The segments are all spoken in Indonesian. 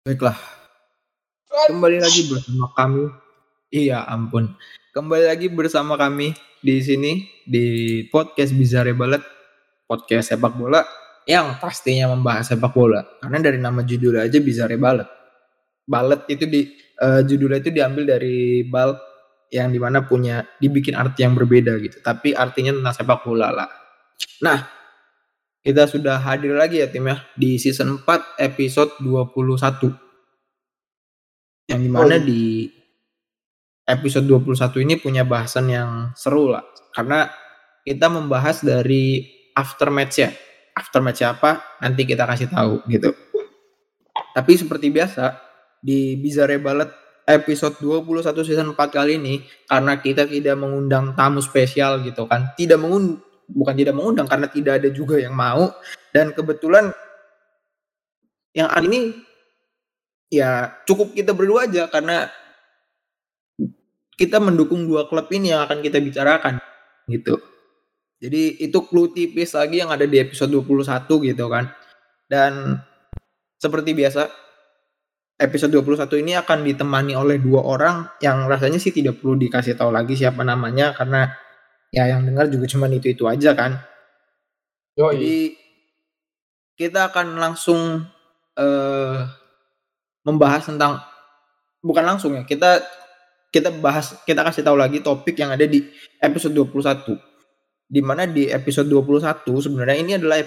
Baiklah. Kembali lagi bersama kami. Iya, ampun. Kembali lagi bersama kami di sini di podcast Bizarre Balet, podcast sepak bola yang pastinya membahas sepak bola. Karena dari nama judul aja Bizarre Balet. Balet itu di uh, judulnya itu diambil dari bal yang di mana punya dibikin arti yang berbeda gitu. Tapi artinya tentang sepak bola lah. Nah, kita sudah hadir lagi ya tim ya di season 4 episode 21. Yang di mana oh, iya. di episode 21 ini punya bahasan yang seru lah. Karena kita membahas dari aftermatch ya. Aftermatch apa nanti kita kasih tahu gitu. Tapi seperti biasa di Bizarre Ballet episode 21 season 4 kali ini karena kita tidak mengundang tamu spesial gitu kan. Tidak mengun bukan tidak mengundang karena tidak ada juga yang mau dan kebetulan yang ini ya cukup kita berdua aja karena kita mendukung dua klub ini yang akan kita bicarakan gitu. Jadi itu clue tipis lagi yang ada di episode 21 gitu kan. Dan seperti biasa episode 21 ini akan ditemani oleh dua orang yang rasanya sih tidak perlu dikasih tahu lagi siapa namanya karena ya yang dengar juga cuma itu itu aja kan. Yoi. jadi kita akan langsung uh, membahas tentang bukan langsung ya kita kita bahas kita kasih tahu lagi topik yang ada di episode 21 di mana di episode 21 sebenarnya ini adalah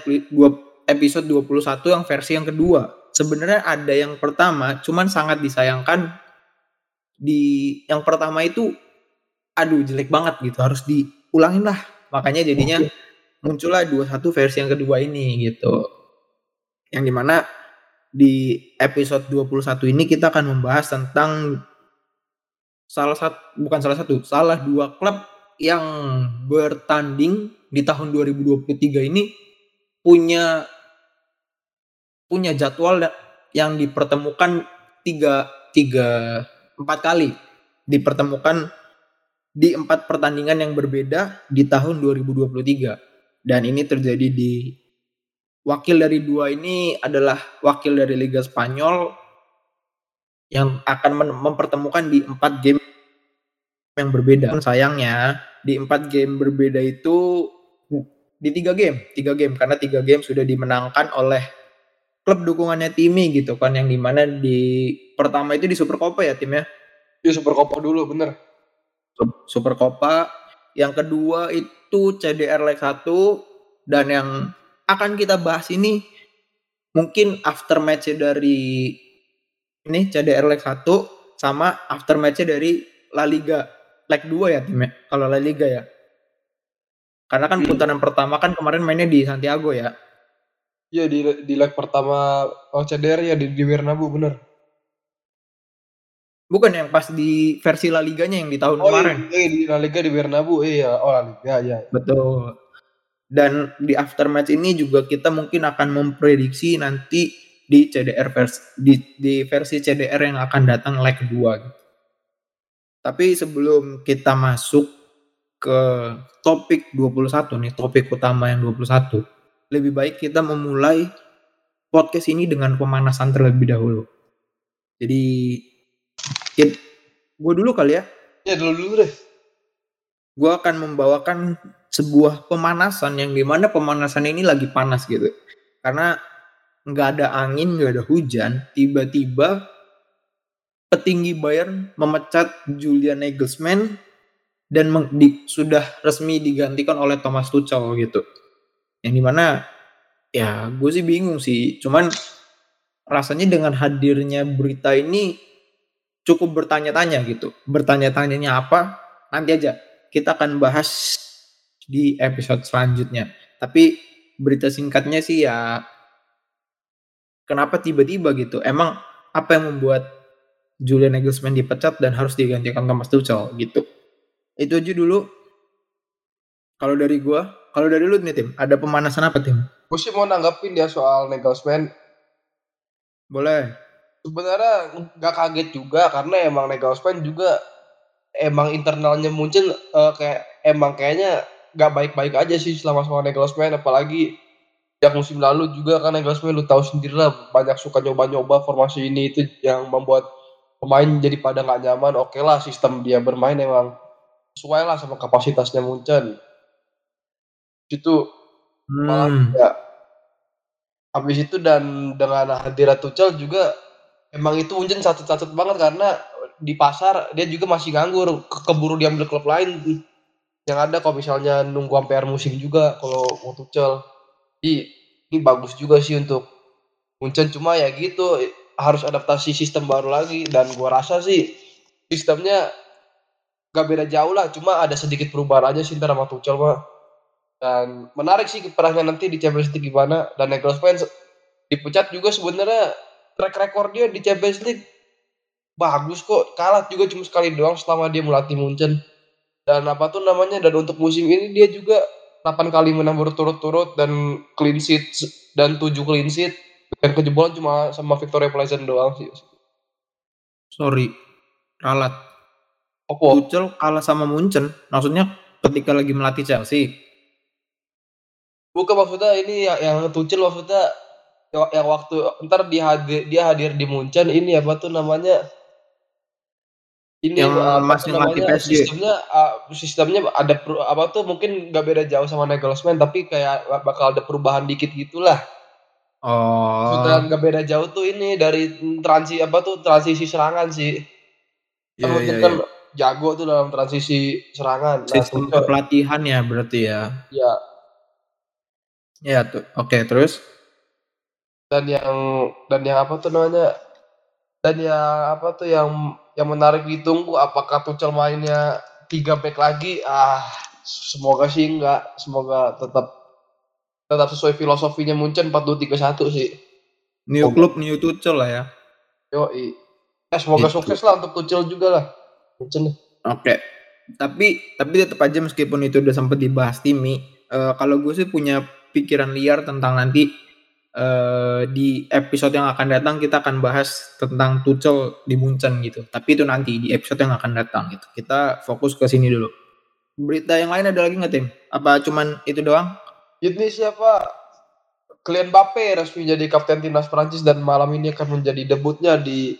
episode 21 yang versi yang kedua. Sebenarnya ada yang pertama cuman sangat disayangkan di yang pertama itu aduh jelek banget gitu harus di ulangin lah makanya jadinya muncullah dua satu versi yang kedua ini gitu. Yang di mana di episode 21 ini kita akan membahas tentang salah satu bukan salah satu salah dua klub yang bertanding di tahun 2023 ini punya punya jadwal yang dipertemukan tiga tiga empat kali. Dipertemukan di empat pertandingan yang berbeda di tahun 2023 dan ini terjadi di wakil dari dua ini adalah wakil dari Liga Spanyol yang akan mempertemukan di empat game yang berbeda. Sayangnya di empat game berbeda itu di tiga game, tiga game karena tiga game sudah dimenangkan oleh klub dukungannya Timi gitu kan yang di mana di pertama itu di Super Copa ya tim ya. Di Super Copa dulu bener Super Copa. Yang kedua itu CDR Leg 1 dan yang akan kita bahas ini mungkin after match dari ini CDR Leg 1 sama after match dari La Liga leg 2 ya timnya kalau La Liga ya. Karena kan hmm. putaran pertama kan kemarin mainnya di Santiago ya. Iya di di leg pertama oh CDR ya di, di Bernabeu bener. Bukan yang pas di versi La Liganya yang di tahun oh, kemarin. Iya, di La Liga di Bernabeu, iya. Oh, La Liga, iya. Betul. Dan di aftermatch ini juga kita mungkin akan memprediksi nanti di CDR versi di, di versi CDR yang akan datang leg kedua gitu. Tapi sebelum kita masuk ke topik 21 nih, topik utama yang 21, lebih baik kita memulai podcast ini dengan pemanasan terlebih dahulu. Jadi Ya, gue dulu kali ya. Ya dulu dulu deh. Gue akan membawakan sebuah pemanasan yang di mana pemanasan ini lagi panas gitu. Karena nggak ada angin, nggak ada hujan, tiba-tiba petinggi Bayern memecat Julian Nagelsmann dan di, sudah resmi digantikan oleh Thomas Tuchel gitu. Yang di mana ya gue sih bingung sih, cuman rasanya dengan hadirnya berita ini cukup bertanya-tanya gitu. Bertanya-tanyanya apa? Nanti aja kita akan bahas di episode selanjutnya. Tapi berita singkatnya sih ya kenapa tiba-tiba gitu? Emang apa yang membuat Julian Nagelsmann dipecat dan harus digantikan Thomas Tuchel gitu? Itu aja dulu. Kalau dari gua, kalau dari lu nih tim, ada pemanasan apa tim? Gue sih mau nanggapin dia soal Nagelsmann. Boleh sebenarnya nggak kaget juga karena emang Nagelsmann juga emang internalnya muncul uh, kayak emang kayaknya nggak baik-baik aja sih selama sama Nagelsmann apalagi yang musim lalu juga kan Nagelsmann lu tahu sendiri lah banyak suka nyoba-nyoba formasi ini itu yang membuat pemain jadi pada nggak nyaman. Oke lah sistem dia bermain emang sesuai lah sama kapasitasnya Munchen itu malah Hmm. ya. Habis itu dan dengan hadirat Tuchel juga emang itu Munchen satu-satu banget karena di pasar dia juga masih nganggur ke keburu diambil klub lain. Yang ada kalau misalnya nunggu sampai musim juga kalau mau Tuchel jadi ini bagus juga sih untuk Munchen cuma ya gitu harus adaptasi sistem baru lagi. Dan gua rasa sih sistemnya gak beda jauh lah cuma ada sedikit perubahan aja sih ntar sama Tuchel mah. Dan menarik sih kiprahnya nanti di Champions League gimana. Dan Nagelsmann se- dipecat juga sebenarnya track record dia di Champions League bagus kok kalah juga cuma sekali doang selama dia melatih Munchen dan apa tuh namanya dan untuk musim ini dia juga 8 kali menang berturut-turut dan clean sheet dan 7 clean sheet dan kejebolan cuma sama Victoria Pleasant doang sih Sorry, ralat. Opo Tuchel kalah sama Munchen. Maksudnya ketika lagi melatih Chelsea. bukan maksudnya ini yang, yang Tuchel maksudnya yang, waktu ntar dia hadir dia hadir di Munchen ini apa tuh namanya ini Yang apa masih namanya PSG. sistemnya ah, sistemnya ada per- apa tuh mungkin nggak beda jauh sama Nagelsmann tapi kayak bakal ada perubahan dikit gitulah Oh. sudah nggak beda jauh tuh ini dari transi apa tuh transisi serangan sih Iya, kan Munchen iya, kan iya. jago tuh dalam transisi serangan nah Sistem Tuchel kepelatihan ya berarti ya. ya Ya tuh. Oke, terus dan yang dan yang apa tuh namanya? Dan yang apa tuh yang yang menarik ditunggu apakah Tuchel mainnya tiga back lagi? Ah semoga sih enggak. Semoga tetap tetap sesuai filosofinya Munchen 4-2-3-1 sih. New club new Tuchel lah ya. yoi. Ya semoga Gitu. sukses lah untuk Tuchel juga lah. Munchen. Oke. Tapi tapi tetap aja meskipun itu udah sempat dibahas Timi, eh, kalau gue sih punya pikiran liar tentang nanti eh, di episode yang akan datang kita akan bahas tentang Tuchel di Munchen gitu. Tapi itu nanti di episode yang akan datang gitu. Kita fokus ke sini dulu. Berita yang lain ada lagi nggak tim? Apa cuman itu doang? ini siapa Kylian Mbappe resmi jadi kapten timnas Prancis dan malam ini akan menjadi debutnya di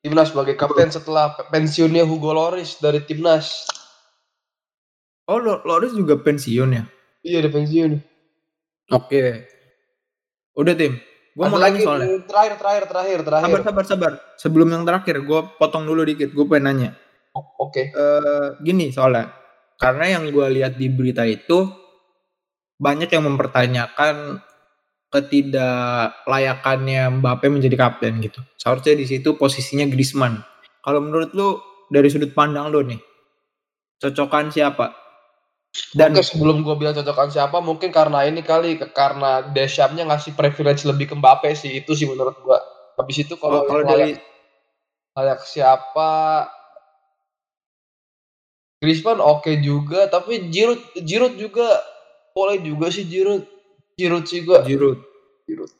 timnas sebagai kapten setelah pe- pensiunnya Hugo Lloris dari timnas. Oh, Lo- Loris juga pensiun ya? Iya, dia pensiun. Oke. Udah tim. Gue mau lagi soalnya. terakhir terakhir terakhir terakhir. Sabar sabar sabar. Sebelum yang terakhir, gue potong dulu dikit. Gue pengen nanya. Oke. eh gini soalnya karena yang gue lihat di berita itu banyak yang mempertanyakan ketidaklayakannya Mbappe menjadi kapten gitu. Seharusnya di situ posisinya Griezmann. Kalau menurut lu dari sudut pandang lu nih, cocokan siapa? Dan Mungkin sebelum gue bilang cocokan siapa, mungkin karena ini kali karena Deschamps-nya ngasih privilege lebih ke Mbappe sih itu sih menurut gua. Habis itu kalau kalau kalau dari layak, siapa Griezmann oke juga, tapi Giroud Giroud juga boleh juga sih Giroud. Giroud sih gua. Giroud. Giroud.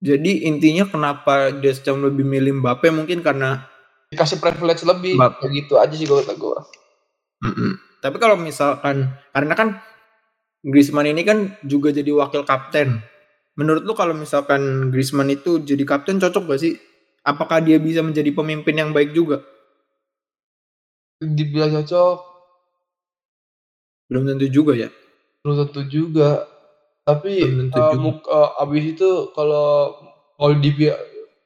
Jadi intinya kenapa Deschamps lebih milih Mbappe mungkin karena Dikasih privilege lebih. Mbappe. Kayak gitu aja sih kalau kata gua. Mm-mm. Tapi kalau misalkan karena kan Griezmann ini kan juga jadi wakil kapten. Menurut lu kalau misalkan Griezmann itu jadi kapten cocok gak sih? Apakah dia bisa menjadi pemimpin yang baik juga? Dibilang cocok, Belum tentu juga ya. belum tentu juga. Tapi Belum tentu eh, juga. muk- eh, abis itu kalau kalau di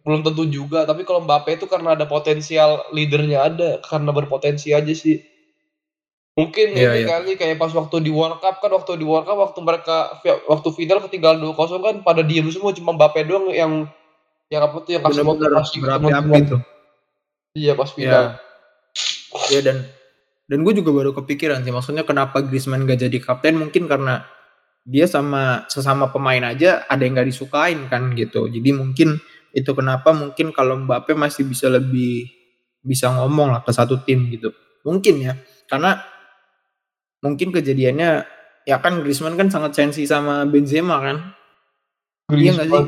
belum tentu juga. Tapi kalau Mbappe itu karena ada potensial leadernya ada, karena berpotensi aja sih. Mungkin Iya, ini iya. kali kayak pas waktu di World Cup kan waktu di World Cup waktu mereka waktu final ketinggalan 2-0 kan pada diem semua cuma Mbappe doang yang yang apa tuh yang kasih motivasi ke berapi-api teman-teman. tuh. Iya pas Ya. final. Ya dan dan gue juga baru kepikiran sih maksudnya kenapa Griezmann gak jadi kapten mungkin karena dia sama sesama pemain aja ada yang gak disukain kan gitu. Jadi mungkin itu kenapa mungkin kalau Mbappe masih bisa lebih bisa ngomong lah ke satu tim gitu. Mungkin ya. Karena mungkin kejadiannya ya kan Griezmann kan sangat sensi sama Benzema kan. Iya gak sih?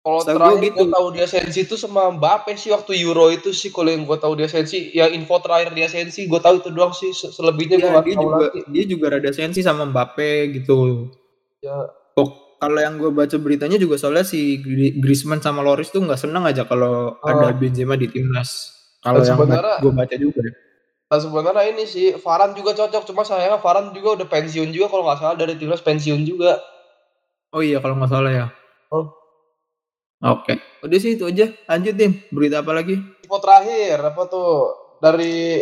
Kalau terakhir gua gue gitu. tahu dia sensi itu sama Mbappe sih waktu Euro itu sih kalau yang gue tahu dia sensi ya info terakhir dia sensi gue tahu itu doang sih Se- selebihnya gue Iya, nggak dia tahu juga lagi dia juga rada sensi sama Mbappe gitu. Ya. Oh, kalau yang gue baca beritanya juga soalnya si Griezmann sama Loris tuh nggak seneng aja kalau oh. ada Benzema di timnas. Kalau yang gue baca juga. Nah sebenarnya ini sih Varan juga cocok, cuma sayangnya Varan juga udah pensiun juga kalau nggak salah dari timnas pensiun juga. Oh iya kalau nggak salah ya. Oh. Oke, okay. udah sih itu aja. Lanjut tim, berita apa lagi? Info terakhir apa tuh dari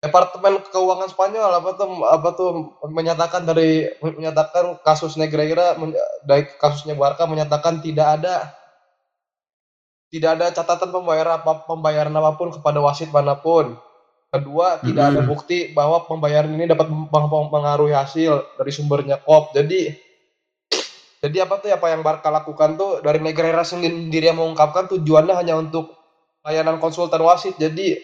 Departemen Keuangan Spanyol apa tuh apa tuh menyatakan dari menyatakan kasus Negreira dari kasusnya Barca menyatakan tidak ada tidak ada catatan pembayaran apa pembayaran apa pun kepada wasit mana pun. Kedua, tidak hmm. ada bukti bahwa pembayaran ini dapat mempengaruhi hasil dari sumbernya kop. Jadi jadi apa tuh apa yang Barca lakukan tuh dari Negreira sendiri yang mengungkapkan tujuannya hanya untuk layanan konsultan wasit. Jadi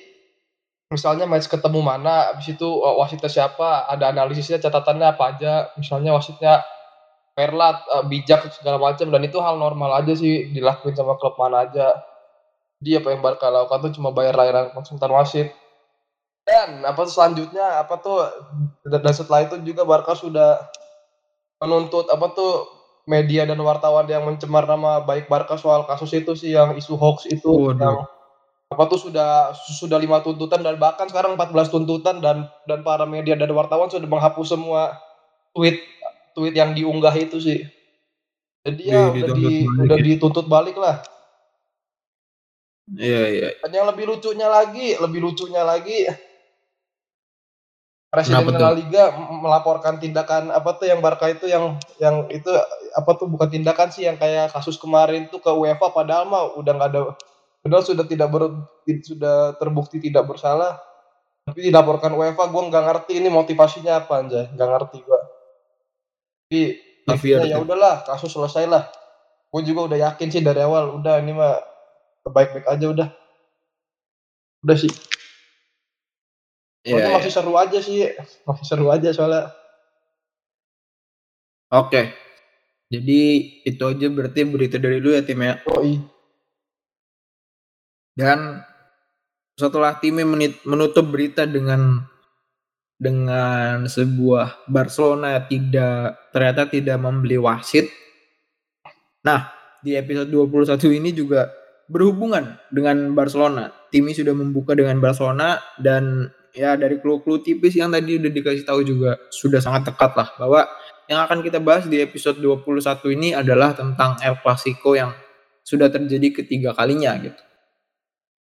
misalnya match ketemu mana, habis itu uh, wasitnya siapa, ada analisisnya, catatannya apa aja, misalnya wasitnya perlat, uh, bijak segala macam dan itu hal normal aja sih dilakuin sama klub mana aja. Dia apa yang Barca lakukan tuh cuma bayar layanan konsultan wasit. Dan apa tuh selanjutnya apa tuh dan setelah itu juga Barca sudah menuntut apa tuh media dan wartawan yang mencemar nama baik Barca soal kasus itu sih yang isu hoax itu Waduh. yang apa tuh sudah sudah lima tuntutan dan bahkan sekarang 14 tuntutan dan dan para media dan wartawan sudah menghapus semua tweet tweet yang diunggah itu sih. Jadi ya di, udah di udah dituntut balik lah. Iya iya. Dan yang lebih lucunya lagi, lebih lucunya lagi Presiden La Liga melaporkan tindakan apa tuh yang Barca itu yang yang itu apa tuh bukan tindakan sih yang kayak kasus kemarin tuh ke UEFA padahal mah udah nggak ada Padahal sudah tidak ber, sudah terbukti tidak bersalah, tapi dilaporkan UEFA, gue nggak ngerti ini motivasinya apa aja, nggak ngerti gue. Tapi akhirnya ya udahlah, kasus selesai lah. Gue juga udah yakin sih dari awal, udah ini mah baik-baik aja udah. Udah sih. Yeah, masih yeah. seru aja sih, masih seru aja soalnya. Oke. Okay. Jadi itu aja berarti berita dari lu ya tim ya. Oh iya. Dan setelah timnya menutup berita dengan dengan sebuah Barcelona tidak ternyata tidak membeli wasit. Nah, di episode 21 ini juga berhubungan dengan Barcelona. Timnya sudah membuka dengan Barcelona dan ya dari clue-clue tipis yang tadi udah dikasih tahu juga sudah sangat dekat lah bahwa yang akan kita bahas di episode 21 ini adalah tentang El Clasico yang sudah terjadi ketiga kalinya gitu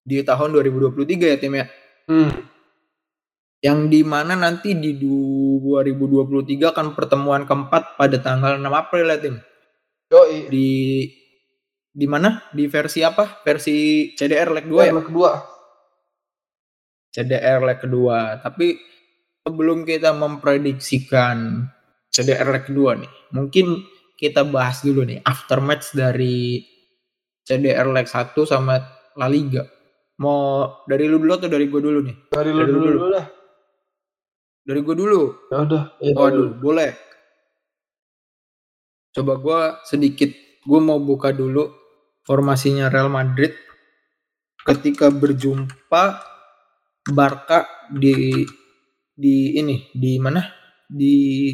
di tahun 2023 ya tim ya. Hmm. Yang di mana nanti di 2023 akan pertemuan keempat pada tanggal 6 April ya tim. Yoi. Di di mana? Di versi apa? Versi CDR leg 2 ya? Leg kedua. CDR leg kedua. Tapi sebelum kita memprediksikan CDR leg kedua nih, mungkin kita bahas dulu nih aftermatch dari CDR leg 1 sama La Liga. Mau dari lu dulu atau dari gue dulu nih? Dari lu dulu, dulu lah. Dari gue dulu. Ya udah. Ya Waduh, boleh. Coba gue sedikit, gue mau buka dulu formasinya Real Madrid ketika berjumpa Barca di di ini di mana di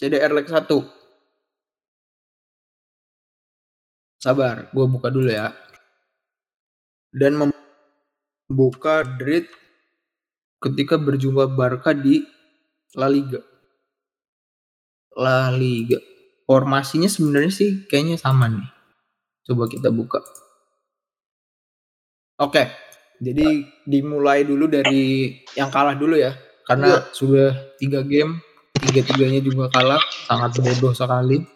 CDR leg 1 sabar gue buka dulu ya dan membuka Madrid ketika berjumpa Barca di La Liga. La Liga. Formasinya sebenarnya sih kayaknya sama nih. Coba kita buka. Oke, jadi dimulai dulu dari yang kalah dulu ya, karena ya. sudah tiga game, tiga-tiganya juga kalah, sangat bodoh sekali.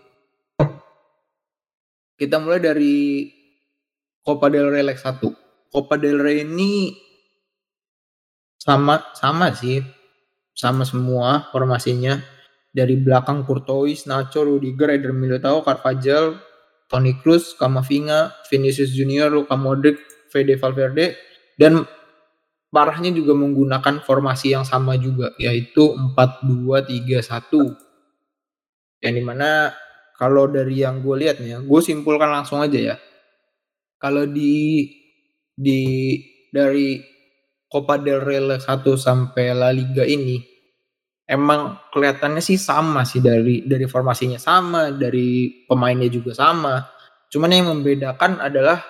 Kita mulai dari Copa del Rey leg 1. Copa del Rey ini sama sama sih. Sama semua formasinya. Dari belakang Courtois, Nacho, Rudiger, Eder Militao, Carvajal, Toni Kroos, Camavinga, Vinicius Junior, Luka Modric, Fede Valverde. Dan parahnya juga menggunakan formasi yang sama juga yaitu 4-2-3-1 yang di mana kalau dari yang gue lihat nih ya, gue simpulkan langsung aja ya. Kalau di di dari Copa del Rey 1 sampai La Liga ini emang kelihatannya sih sama sih dari dari formasinya sama, dari pemainnya juga sama. Cuman yang membedakan adalah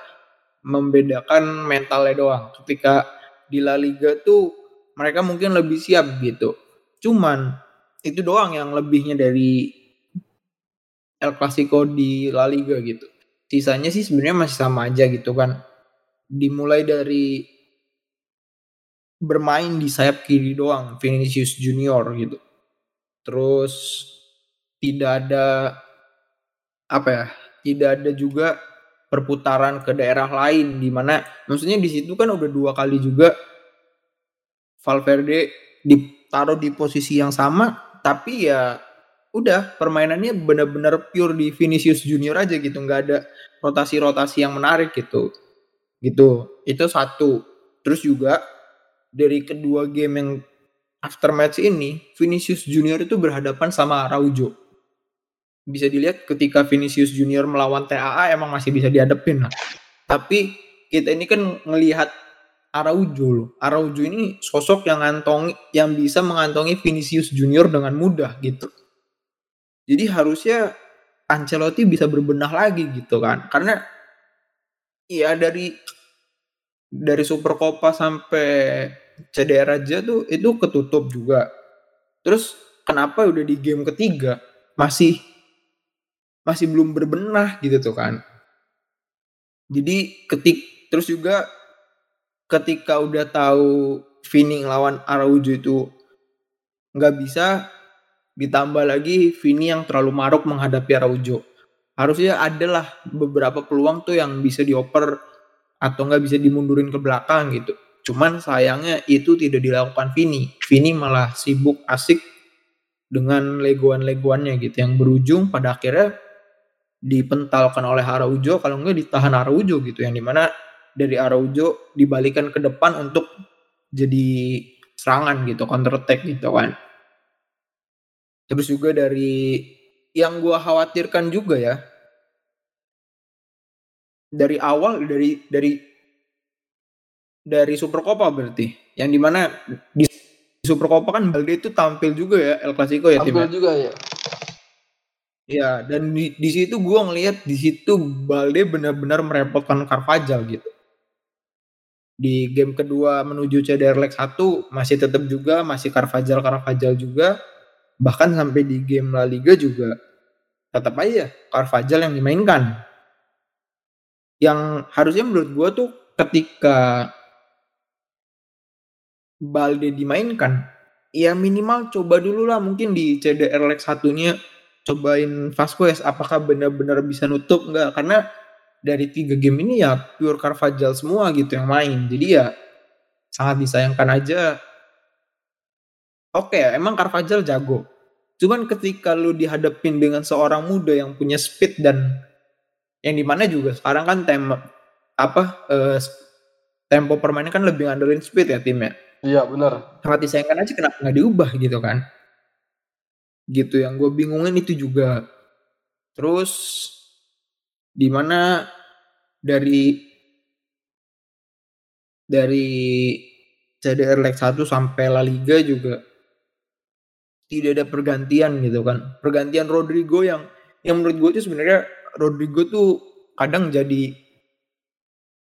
membedakan mentalnya doang. Ketika di La Liga tuh mereka mungkin lebih siap gitu. Cuman itu doang yang lebihnya dari El Clasico di La Liga gitu. Sisanya sih sebenarnya masih sama aja gitu kan. Dimulai dari bermain di sayap kiri doang Vinicius Junior gitu. Terus tidak ada apa ya? Tidak ada juga perputaran ke daerah lain di mana maksudnya di situ kan udah dua kali juga Valverde ditaruh di posisi yang sama tapi ya udah permainannya benar-benar pure di Vinicius Junior aja gitu nggak ada rotasi-rotasi yang menarik gitu gitu itu satu terus juga dari kedua game yang after match ini, Vinicius Junior itu berhadapan sama Araujo. Bisa dilihat ketika Vinicius Junior melawan TAA emang masih bisa dihadapin lah. Tapi kita ini kan ngelihat Araujo loh. Araujo ini sosok yang ngantongi yang bisa mengantongi Vinicius Junior dengan mudah gitu. Jadi harusnya Ancelotti bisa berbenah lagi gitu kan. Karena ya dari dari Super Copa sampai CDR aja tuh itu ketutup juga. Terus kenapa udah di game ketiga masih masih belum berbenah gitu tuh kan. Jadi ketik terus juga ketika udah tahu Vini lawan Araujo itu nggak bisa ditambah lagi Vini yang terlalu maruk menghadapi Araujo. Harusnya adalah beberapa peluang tuh yang bisa dioper atau nggak bisa dimundurin ke belakang gitu. Cuman sayangnya itu tidak dilakukan Vini. Vini malah sibuk asik dengan leguan-leguannya gitu. Yang berujung pada akhirnya dipentalkan oleh Araujo kalau enggak ditahan Araujo gitu. Yang di mana dari Araujo dibalikan ke depan untuk jadi serangan gitu counter attack gitu kan. Terus juga dari yang gua khawatirkan juga ya dari awal dari dari dari Super Copa berarti. Yang di mana di Super Copa kan Balde itu tampil juga ya El Clasico ya timnya. Tampil juga ya. Ya, dan di, di situ gue ngelihat di situ Balde benar-benar merepotkan Carvajal gitu. Di game kedua menuju CDR Leg 1 masih tetap juga masih Carvajal Carvajal juga. Bahkan sampai di game La Liga juga tetap aja Carvajal yang dimainkan. Yang harusnya menurut gue tuh ketika Balde dimainkan, ya minimal coba dulu lah mungkin di CDR leg satunya cobain Vasquez apakah benar-benar bisa nutup enggak karena dari tiga game ini ya pure Carvajal semua gitu yang main. Jadi ya sangat disayangkan aja. Oke okay, emang Carvajal jago. Cuman ketika lu dihadapin dengan seorang muda yang punya speed dan yang di mana juga sekarang kan tem apa uh, tempo permainan kan lebih ngandelin speed ya timnya Iya benar. Sangat disayangkan aja kenapa nggak diubah gitu kan. Gitu yang gue bingungin itu juga. Terus di mana dari dari CDR Leg 1 sampai La Liga juga tidak ada pergantian gitu kan. Pergantian Rodrigo yang yang menurut gue itu sebenarnya Rodrigo tuh kadang jadi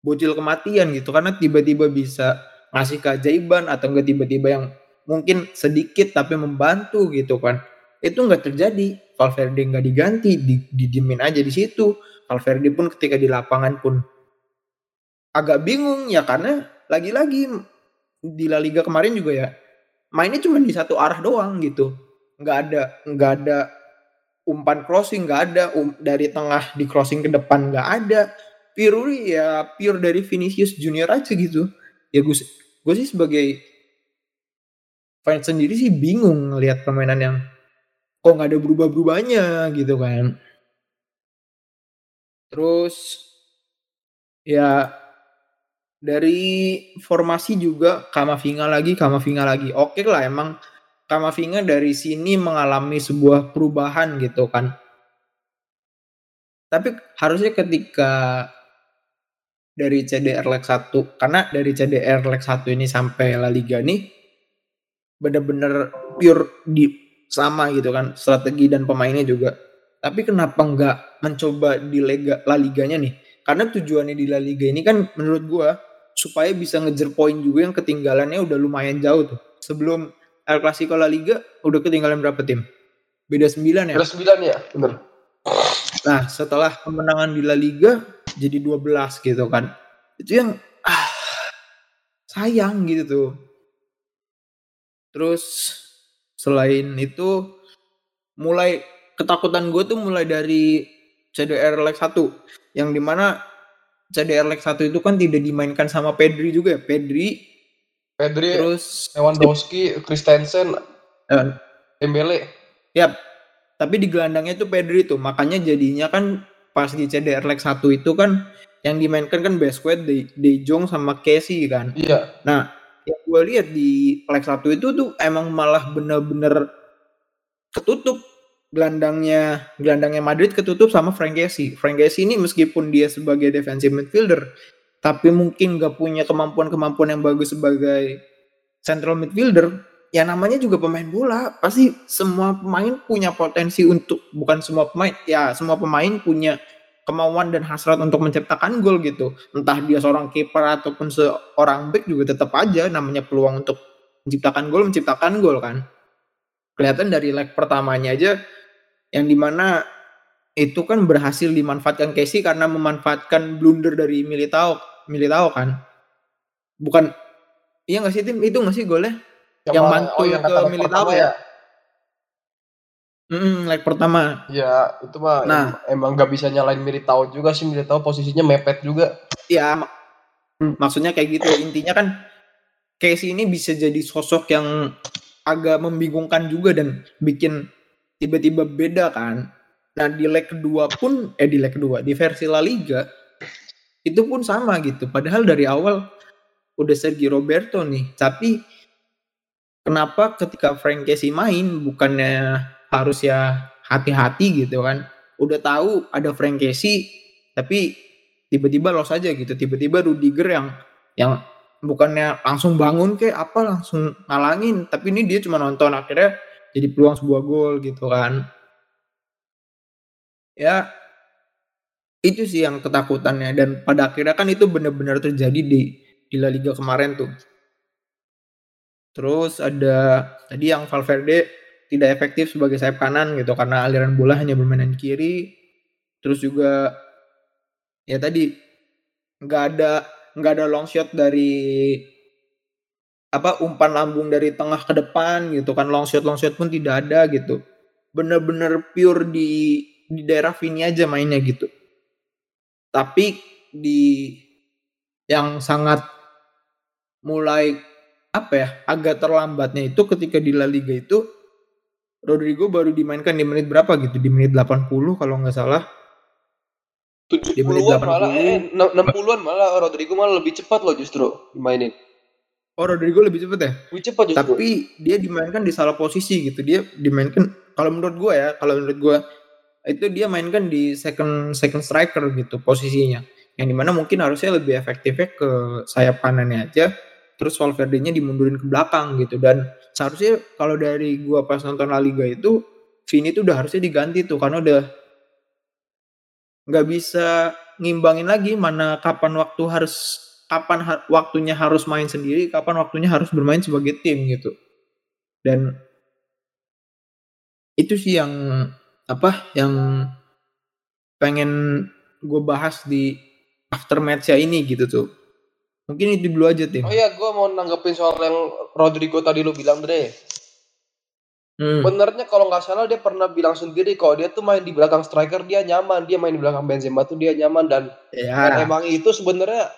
bocil kematian gitu karena tiba-tiba bisa ngasih keajaiban atau enggak tiba-tiba yang mungkin sedikit tapi membantu gitu kan. Itu nggak terjadi. Valverde nggak diganti di, didimin aja di situ. Valverde pun ketika di lapangan pun agak bingung ya karena lagi-lagi di La Liga kemarin juga ya mainnya cuma di satu arah doang gitu. Nggak ada nggak ada umpan crossing nggak ada um, dari tengah di crossing ke depan nggak ada. Pure ya pure dari Vinicius Junior aja gitu ya gue gue sih sebagai fans sendiri sih bingung ngelihat permainan yang kok nggak ada berubah-berubahnya gitu kan. Terus ya dari formasi juga Kamavinga lagi, Kamavinga lagi. Oke lah emang Kamavinga dari sini mengalami sebuah perubahan gitu kan. Tapi harusnya ketika dari CDR leg 1 karena dari CDR leg 1 ini sampai La Liga nih bener-bener pure di sama gitu kan strategi dan pemainnya juga. Tapi kenapa nggak mencoba di Liga La Liganya nih? Karena tujuannya di La Liga ini kan menurut gua supaya bisa ngejar poin juga yang ketinggalannya udah lumayan jauh tuh. Sebelum El Clasico La Liga udah ketinggalan berapa tim? Beda 9 ya? Beda 9 ya, bener. Nah, setelah kemenangan di La Liga jadi 12 gitu kan. Itu yang ah, sayang gitu tuh. Terus selain itu mulai ketakutan gue tuh mulai dari CDR leg 1 yang di mana CDR leg 1 itu kan tidak dimainkan sama Pedri juga ya Pedri Pedri terus Lewandowski Christensen eh, Dembele ya tapi di gelandangnya itu Pedri tuh makanya jadinya kan pas di CDR leg 1 itu kan yang dimainkan kan Besquet, De, De Jong sama Casey kan iya nah yang gue lihat di leg 1 itu tuh emang malah bener-bener ketutup gelandangnya gelandangnya Madrid ketutup sama Frank Casey. Frank Casey ini meskipun dia sebagai defensive midfielder, tapi mungkin gak punya kemampuan-kemampuan yang bagus sebagai central midfielder. Ya namanya juga pemain bola, pasti semua pemain punya potensi untuk bukan semua pemain, ya semua pemain punya kemauan dan hasrat untuk menciptakan gol gitu. Entah dia seorang kiper ataupun seorang back juga tetap aja namanya peluang untuk menciptakan gol, menciptakan gol kan. Kelihatan dari leg pertamanya aja yang di mana itu kan berhasil dimanfaatkan Casey karena memanfaatkan blunder dari Militao Militao kan bukan iya nggak sih tim itu nggak sih golnya yang, yang bantu oh, yang ke Militao ya, ya? Mm, leg pertama. Ya, itu mah nah, emang gak bisa nyalain Militao juga sih. Militao posisinya mepet juga. Iya, mak maksudnya kayak gitu. Intinya kan Casey ini bisa jadi sosok yang agak membingungkan juga dan bikin tiba-tiba beda kan. Nah di leg kedua pun, eh di leg kedua, di versi La Liga, itu pun sama gitu. Padahal dari awal udah Sergio Roberto nih. Tapi kenapa ketika Frank Casey main, bukannya harus ya hati-hati gitu kan. Udah tahu ada Frank Casey, tapi tiba-tiba los aja gitu. Tiba-tiba Rudiger yang yang bukannya langsung bangun kayak apa langsung ngalangin tapi ini dia cuma nonton akhirnya jadi peluang sebuah gol gitu kan ya itu sih yang ketakutannya dan pada akhirnya kan itu benar-benar terjadi di di La Liga kemarin tuh terus ada tadi yang Valverde tidak efektif sebagai sayap kanan gitu karena aliran bola hanya bermain kiri. Terus juga ya tadi nggak ada nggak ada long shot dari apa umpan lambung dari tengah ke depan gitu kan. Long shot long shot pun tidak ada gitu. Bener-bener pure di di daerah Vini aja mainnya gitu. Tapi di yang sangat mulai apa ya agak terlambatnya itu ketika di La Liga itu Rodrigo baru dimainkan di menit berapa gitu di menit 80 kalau nggak salah 70-an malah eh 60-an malah Rodrigo malah lebih cepat loh justru dimainin Oh Rodrigo lebih cepet ya? Lebih cepat justru. Tapi dia dimainkan di salah posisi gitu. Dia dimainkan kalau menurut gue ya, kalau menurut gue itu dia mainkan di second second striker gitu posisinya. Yang di mana mungkin harusnya lebih efektifnya ke sayap kanannya aja. Terus Valverde-nya dimundurin ke belakang gitu. Dan seharusnya kalau dari gue pas nonton La Liga itu, Vini tuh udah harusnya diganti tuh karena udah nggak bisa ngimbangin lagi mana kapan waktu harus kapan ha waktunya harus main sendiri, kapan waktunya harus bermain sebagai tim gitu. Dan itu sih yang apa yang pengen gue bahas di aftermatch ya ini gitu tuh. Mungkin itu dulu aja tim. Oh iya, gue mau nanggepin soal yang Rodrigo tadi lu bilang Dre. Hmm. Benernya kalau nggak salah dia pernah bilang sendiri kalau dia tuh main di belakang striker dia nyaman, dia main di belakang Benzema tuh dia nyaman dan, ya. dan emang itu sebenarnya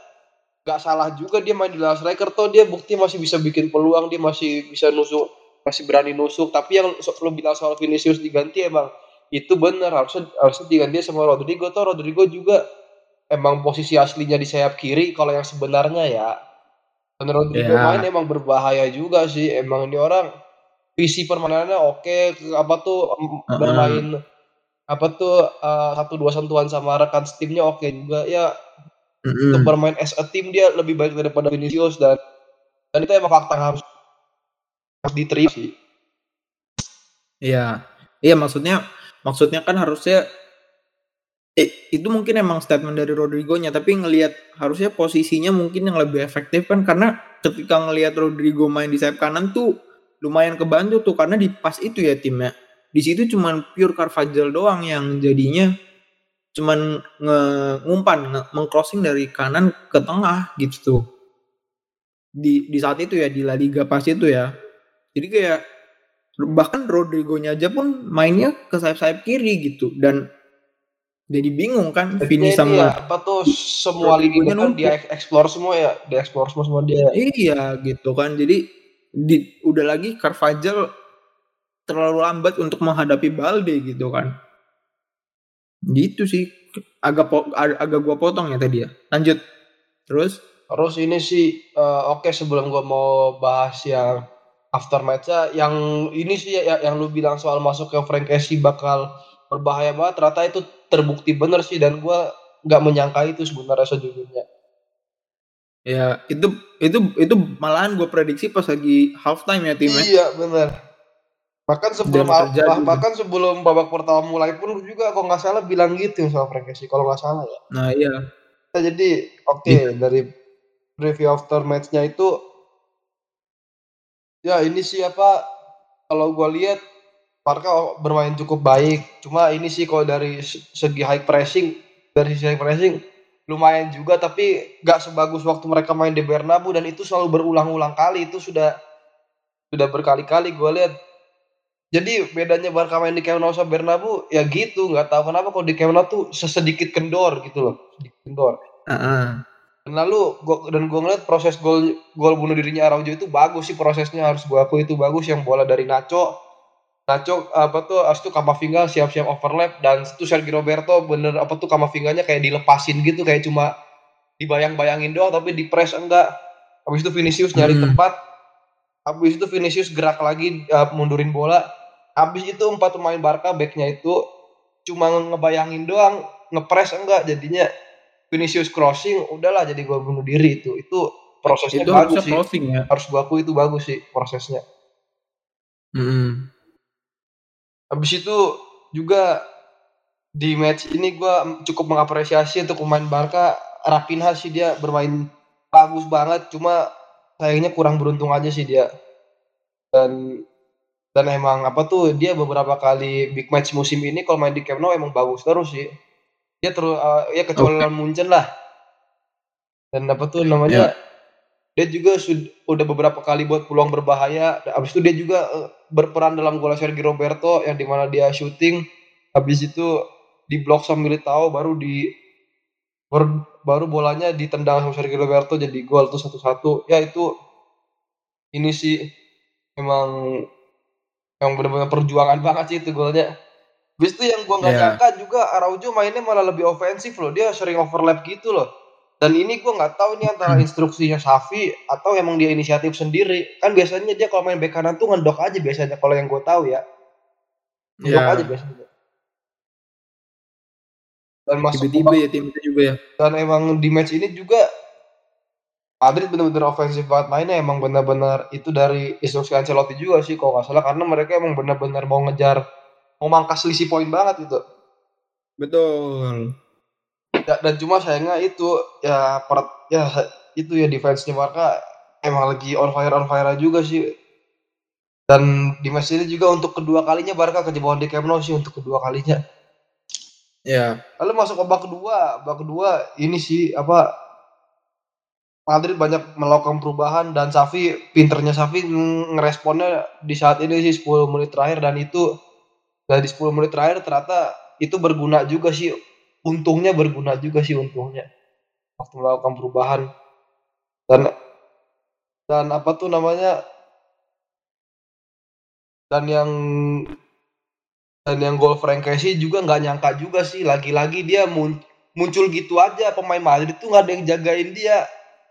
gak salah juga dia main di last striker tuh dia bukti masih bisa bikin peluang dia masih bisa nusuk masih berani nusuk tapi yang lo bilang soal Vinicius diganti emang itu benar harusnya harusnya diganti sama Rodrigo tuh Rodrigo juga emang posisi aslinya di sayap kiri kalau yang sebenarnya ya dan Rodrigo yeah. main emang berbahaya juga sih emang ini orang visi permainannya oke apa tuh uh-huh. bermain apa tuh uh, satu dua sentuhan sama rekan timnya oke juga ya mm-hmm. untuk bermain as a team dia lebih baik daripada Vinicius dan dan itu emang fakta harus harus diterima sih. Iya. Iya maksudnya maksudnya kan harusnya eh, itu mungkin emang statement dari Rodrigo-nya tapi ngelihat harusnya posisinya mungkin yang lebih efektif kan karena ketika ngelihat Rodrigo main di sayap kanan tuh lumayan kebantu tuh karena di pas itu ya timnya. Di situ cuman pure Carvajal doang yang jadinya cuman nge ngumpan nge mengcrossing dari kanan ke tengah gitu di di saat itu ya di La Liga pas itu ya jadi kayak bahkan Rodrigo-nya aja pun mainnya ke sayap-sayap kiri gitu dan jadi bingung kan Vini sama ya, apa tuh semua lini depan dia explore semua ya dia explore semua semua dia. Iya gitu kan. Jadi di, udah lagi Carvajal terlalu lambat untuk menghadapi Balde gitu kan. Gitu sih. Agak po, agak gua potong ya tadi ya. Lanjut. Terus? Terus ini sih uh, oke okay, sebelum gua mau bahas yang aftermatch-nya yang ini sih ya, yang lu bilang soal masuk ke Frank Casey bakal berbahaya banget ternyata itu terbukti bener sih dan gue nggak menyangka itu sebenarnya sejujurnya. Ya itu itu itu malahan gue prediksi pas lagi halftime ya timnya iya bener. Bahkan sebelum bah, bahkan sebelum babak pertama mulai pun juga kok nggak salah bilang gitu soal Frank kalau nggak salah ya. Nah iya. Nah, jadi oke okay, iya. dari review after matchnya itu ya ini siapa kalau gue lihat Barca bermain cukup baik. Cuma ini sih kalau dari segi high pressing, dari sisi high pressing lumayan juga tapi gak sebagus waktu mereka main di Bernabeu dan itu selalu berulang-ulang kali itu sudah sudah berkali-kali gue lihat jadi bedanya Barca main di Camp Nou sama Bernabeu ya gitu nggak tahu kenapa kalau di Camp Nou tuh sesedikit kendor gitu loh sedikit kendor uh -uh. dan lalu gua, dan gue ngeliat proses gol gol bunuh dirinya Araujo itu bagus sih prosesnya harus gue akui itu bagus yang bola dari Nacho Nacho apa tuh harus tuh Kamavinga siap-siap overlap dan itu Sergio Roberto bener apa tuh Kamavinganya kayak dilepasin gitu kayak cuma dibayang-bayangin doang tapi di press enggak. Habis itu Vinicius nyari hmm. tempat. Habis itu Vinicius gerak lagi uh, mundurin bola. Habis itu empat pemain Barca backnya itu cuma ngebayangin doang, ngepres enggak jadinya Vinicius crossing udahlah jadi gua bunuh diri itu. Itu prosesnya itu bagus sih. Ya? Harus gua akui itu bagus sih prosesnya. Hmm. Habis itu juga di match ini gue cukup mengapresiasi untuk pemain Barca. Rapinha sih dia bermain bagus banget cuma sayangnya kurang beruntung aja sih dia. Dan dan emang apa tuh dia beberapa kali big match musim ini kalau main di Camp Nou emang bagus terus sih. Dia terus uh, ya kecuali okay. Munchen lah. Dan apa tuh namanya yeah dia juga sudah udah beberapa kali buat peluang berbahaya. Habis itu dia juga uh, berperan dalam gol Sergio Roberto yang di mana dia syuting. Habis itu di blok sama Militao baru di baru, baru bolanya ditendang sama Sergio Roberto jadi gol tuh satu-satu. Ya itu ini sih emang yang benar-benar perjuangan banget sih itu golnya. Habis itu yang gua nggak yeah. nyangka juga Araujo mainnya malah lebih ofensif loh. Dia sering overlap gitu loh dan ini gue nggak tahu ini antara hmm. instruksinya Safi atau emang dia inisiatif sendiri. Kan biasanya dia kalau main bek kanan tuh ngedok aja biasanya kalau yang gue tahu ya. Ngedok yeah. aja biasanya. Dan masuk tiba-tiba ya tim itu juga ya. Dan emang di match ini juga Madrid benar-benar ofensif banget mainnya emang benar-benar itu dari instruksi Ancelotti juga sih kalau nggak salah karena mereka emang benar-benar mau ngejar mau mangkas selisih poin banget itu. Betul ya, dan cuma sayangnya itu ya per, ya itu ya defense-nya Barca emang lagi on fire on fire juga sih. Dan di match ini juga untuk kedua kalinya Barca kejebolan di Camp Nou sih untuk kedua kalinya. Ya. Lalu masuk ke babak kedua. Babak kedua ini sih apa Madrid banyak melakukan perubahan dan Safi pinternya Safi ngeresponnya di saat ini sih 10 menit terakhir. Dan itu dari 10 menit terakhir ternyata itu berguna juga sih untungnya berguna juga sih untungnya. Waktu melakukan perubahan. Dan dan apa tuh namanya? Dan yang dan yang gol Frank Casey juga nggak nyangka juga sih. Lagi-lagi dia muncul gitu aja pemain Madrid itu nggak ada yang jagain dia.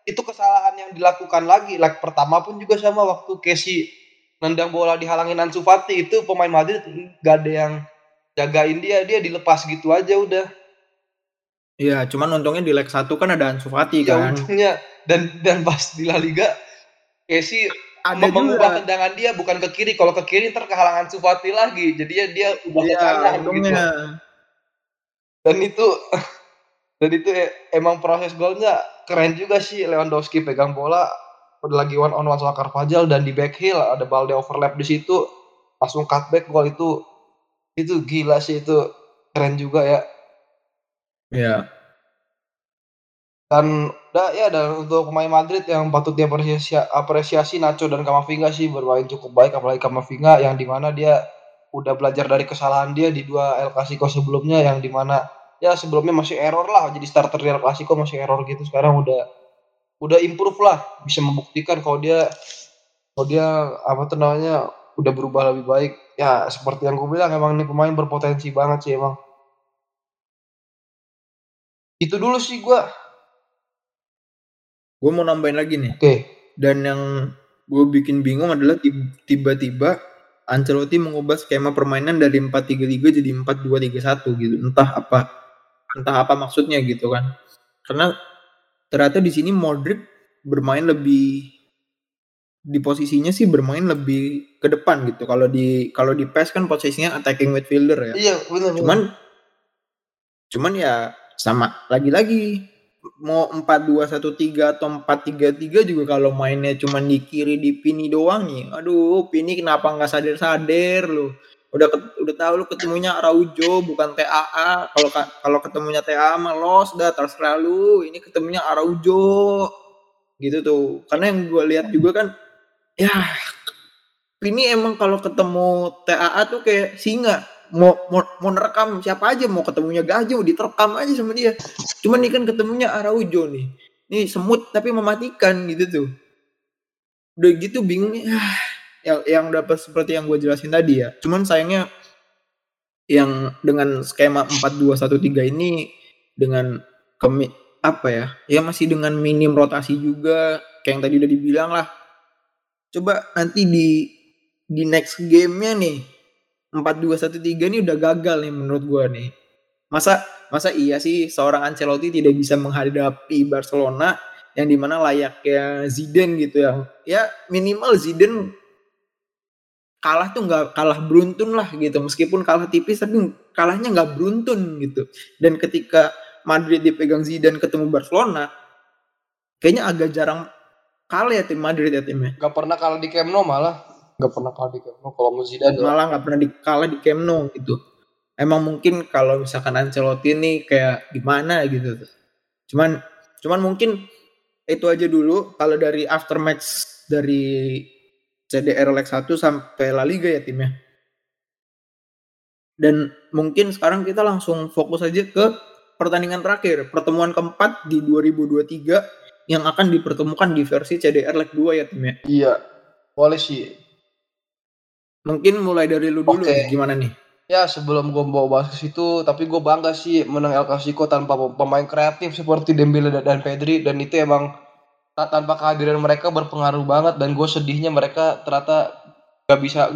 Itu kesalahan yang dilakukan lagi. Leg pertama pun juga sama waktu Casey nendang bola dihalangin Ansu Fati itu pemain Madrid nggak ada yang jagain dia. Dia dilepas gitu aja udah Iya, cuman untungnya di leg 1 kan ada Ansu Fati ya, kan. untungnya dan dan pas di La Liga Casey ada mengubah juga. tendangan dia bukan ke kiri. Kalau ke kiri ntar kehalangan Sufati lagi. Jadi dia dia ubah ke Iya, kanan gitu. Dan itu dan itu e- emang proses golnya keren juga sih Lewandowski pegang bola udah lagi one on one sama Carvajal dan di back heel ada Balde overlap di situ langsung cutback gol itu itu gila sih itu keren juga ya Iya. dan da, ya dan untuk pemain Madrid yang patut diapresiasi apresiasi Nacho dan Kamavinga sih bermain cukup baik apalagi Kamavinga yang di mana dia udah belajar dari kesalahan dia di dua El Clasico sebelumnya yang di mana ya sebelumnya masih error lah jadi starter di El Clasico masih error gitu sekarang udah udah improve lah bisa membuktikan kalau dia kalau dia apa tuh udah berubah lebih baik ya seperti yang gue bilang emang ini pemain berpotensi banget sih emang itu dulu sih gue Gue mau nambahin lagi nih. oke Dan yang gue bikin bingung adalah tib- tiba-tiba Ancelotti mengubah skema permainan dari 4-3-3 jadi 4-2-3-1 gitu. Entah apa entah apa maksudnya gitu kan. Karena ternyata di sini Modric bermain lebih di posisinya sih bermain lebih ke depan gitu. Kalau di kalau di PES kan posisinya attacking midfielder ya. iya benar Cuman cuman ya sama lagi-lagi mau 4-2-1-3 atau 4-3-3 juga kalau mainnya cuman di kiri di Pini doang nih. Aduh, Pini kenapa nggak sadar-sadar lu? Udah udah tahu lu ketemunya Araujo bukan TAA. Kalau ka- kalau ketemunya TAA mah los dah terserah lu. Ini ketemunya Araujo. Gitu tuh. Karena yang gue lihat juga kan ya Pini emang kalau ketemu TAA tuh kayak singa mau mau, mau nerekam siapa aja mau ketemunya gajah diterekam aja sama dia. Cuman nih kan ketemunya Araujo nih. Ini semut tapi mematikan gitu tuh. Udah gitu bingung nih yang yang dapat seperti yang gue jelasin tadi ya. Cuman sayangnya yang dengan skema 4213 ini dengan kemi apa ya ya masih dengan minim rotasi juga kayak yang tadi udah dibilang lah. Coba nanti di di next gamenya nih 4213 ini udah gagal nih menurut gua nih. Masa masa iya sih seorang Ancelotti tidak bisa menghadapi Barcelona yang di mana layaknya Zidane gitu ya? Ya minimal Zidane kalah tuh nggak kalah beruntun lah gitu. Meskipun kalah tipis tapi kalahnya nggak beruntun gitu. Dan ketika Madrid dipegang Zidane ketemu Barcelona kayaknya agak jarang kalah ya tim Madrid ya timnya. Gak pernah kalah di Camp Nou malah. Gak pernah kalah di Camp Nou kalau mau Zidane. malah nggak pernah dikalah di Camp Nou gitu. Emang mungkin kalau misalkan Ancelotti ini kayak gimana gitu tuh. Cuman cuman mungkin itu aja dulu kalau dari aftermatch dari CDR Leg 1 sampai La Liga ya timnya. Dan mungkin sekarang kita langsung fokus aja ke pertandingan terakhir, pertemuan keempat di 2023 yang akan dipertemukan di versi CDR Leg 2 ya timnya. Iya. Boleh sih. Mungkin mulai dari lu dulu nih, gimana nih? Ya sebelum gue bawa bahas ke situ, tapi gue bangga sih menang El Clasico tanpa pemain kreatif seperti Dembele dan- Pedri dan itu emang ta- tanpa kehadiran mereka berpengaruh banget dan gue sedihnya mereka ternyata gak bisa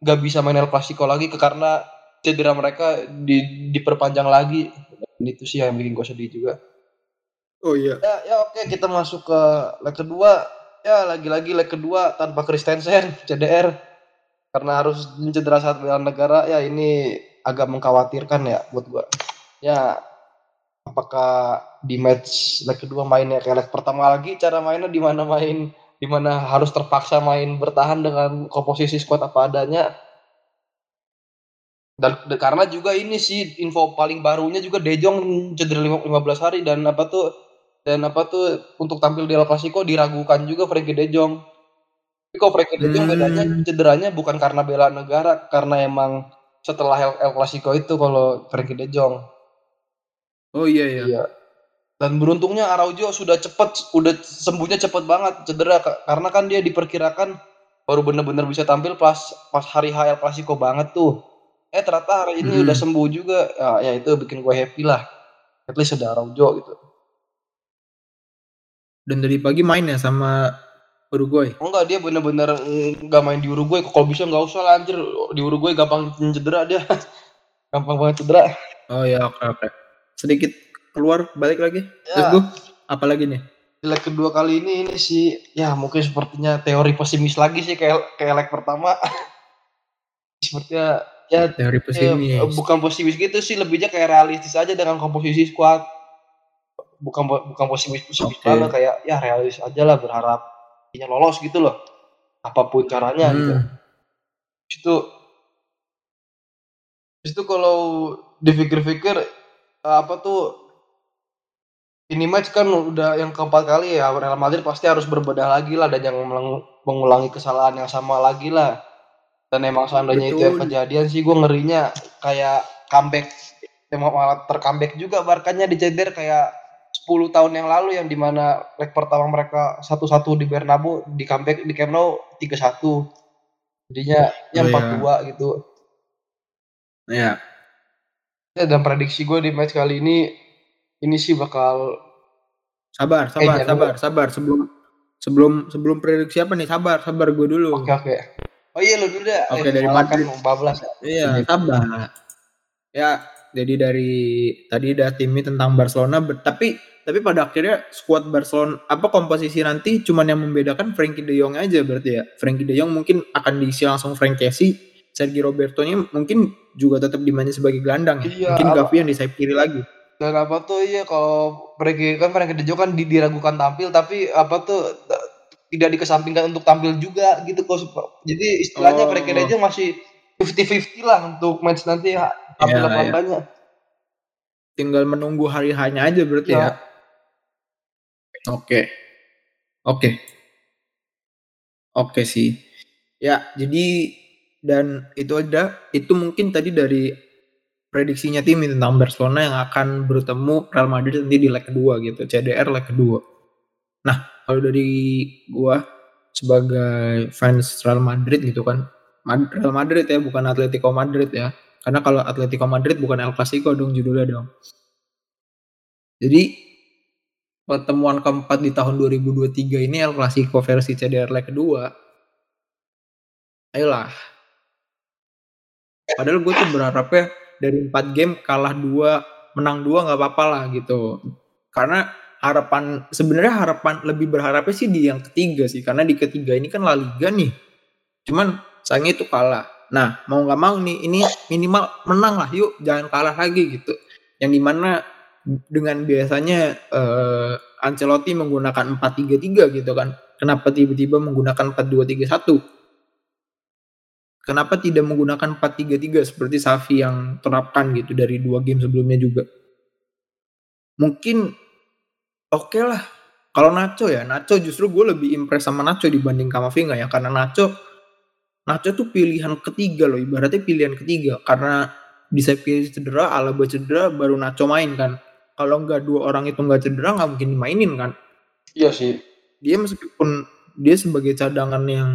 gak bisa main El Clasico lagi karena cedera mereka di, diperpanjang lagi dan itu sih yang bikin gue sedih juga. Oh iya. Ya, ya oke kita masuk ke leg kedua. Ya lagi-lagi leg kedua tanpa Christensen, CDR. Karena harus cedera saat bela negara, ya ini agak mengkhawatirkan ya buat gua. Ya apakah di match leg kedua mainnya kayak leg pertama lagi cara mainnya di mana main di mana harus terpaksa main bertahan dengan komposisi squad apa adanya dan, karena juga ini sih info paling barunya juga De Jong cedera lima- 15 hari dan apa tuh dan apa tuh untuk tampil di El Clasico diragukan juga Frankie De Kok Frankie De Jong Hmm. bedanya cederanya bukan karena bela negara karena emang setelah El, El Clasico itu kalau Frankie De Jong. Oh iya iya. Iya. Dan beruntungnya Araujo sudah cepet, udah sembuhnya cepet banget cedera Ka- karena kan dia diperkirakan baru bener-bener bisa tampil pas pas hari H El Clasico banget tuh. Eh ternyata hari ini Hmm. udah sembuh juga. Ya, ya itu bikin gue happy lah. At least ada Araujo gitu. Dan dari pagi main ya sama Uruguay. Oh enggak dia bener-bener mm, nggak main di Uruguay. Kalau bisa nggak usah lah anjir. Di Uruguay gampang cedera dia. gampang banget cedera. Oh ya oke oke. Sedikit keluar balik lagi. Terus Ya, gue apa lagi nih? Leg kedua kali ini ini sih ya mungkin sepertinya teori pesimis lagi sih kayak kayak leg pertama. sepertinya ya Teori ya, pesimis. bukan pesimis gitu sih lebihnya kayak realistis aja dengan komposisi squad. Bukan bukan pesimis pesimis Oke. banget kayak ya realistis aja lah berharap ini lolos gitu loh. Apa pun caranya gitu. Hmm. Itu itu kalau dipikir-pikir eh, apa tuh ini match kan udah yang keempat kali ya Real Madrid pasti harus berbedah lagi lah dan yang mengulangi kesalahan yang sama lagi lah dan emang seandainya itu yang Betul. kejadian sih gue ngerinya kayak comeback emang malah tercomeback juga Barkanya diceder kayak 10 tahun yang lalu yang di mana leg pertama mereka satu-satu di Bernabeu di comeback di Camp Nou 3-1 jadinya ya Oh, 4-2 gitu Ya, Ya, dan prediksi gue di match kali ini ini sih bakal sabar, sabar, Kayaknya sabar, sabar. Sebelum sebelum sebelum prediksi apa nih? Sabar, sabar gue dulu. oke oke. Oh iya lu dulu deh. Oke, Eh, dari kan Madrid. bablas ya. Iya, sabar. Ya, jadi dari tadi udah timnya tentang Barcelona, tapi tapi pada akhirnya skuad Barcelona apa komposisi nanti cuman yang membedakan Frankie De Jong aja berarti ya. Frankie De Jong mungkin akan diisi langsung Frank Kessie, Sergio Roberto-nya mungkin juga tetap dimainin sebagai gelandang ya. Iya, mungkin Gavi yang di sayap kiri lagi. Dan apa tuh iya kalau Frankie kan Frankie De Jong kan di- diragukan tampil tapi apa tuh tidak dikesampingkan untuk tampil juga gitu kok. Jadi istilahnya Oh. Frankie De Jong masih 50-50 lah untuk match nanti ya, tampil Iya, apa iya. Tinggal menunggu hari hanya aja berarti Iya. ya. Oke. Oke. Oke sih. Ya, jadi dan itu ada itu mungkin tadi dari prediksinya tim tentang Barcelona yang akan bertemu Real Madrid nanti di leg kedua gitu, CDR leg kedua. Nah, kalau dari gua sebagai fans Real Madrid gitu kan, Real Madrid ya, bukan Atletico Madrid ya. Karena kalau Atletico Madrid bukan El Clasico dong judulnya dong. Jadi pertemuan keempat di tahun 2023 ini El Clasico versi CDR leg kedua. Ayolah. Padahal gue tuh berharapnya dari 4 game kalah 2, menang 2 nggak apa-apa lah gitu. Karena harapan sebenarnya harapan lebih berharapnya sih di yang ketiga sih karena di ketiga ini kan La Liga nih. Cuman sayangnya itu kalah. Nah, mau nggak mau nih ini minimal menang lah yuk, jangan kalah lagi gitu. Yang di mana dengan biasanya eh, Ancelotti menggunakan 4-3-3 gitu kan. Kenapa tiba-tiba menggunakan 4-2-3-1? Kenapa tidak menggunakan 4-3-3 seperti Safi yang terapkan gitu dari dua game sebelumnya juga? Mungkin oke lah. Kalau Nacho ya, Nacho justru gue lebih impress sama Nacho dibanding Kamavinga ya. Karena Nacho, Nacho tuh pilihan ketiga loh, ibaratnya pilihan ketiga. Karena sayap kiri cedera, Alaba cedera, baru Nacho main kan. Kalau nggak dua orang itu nggak cedera, nggak mungkin dimainin kan Iya sih. dia meskipun dia sebagai cadangan yang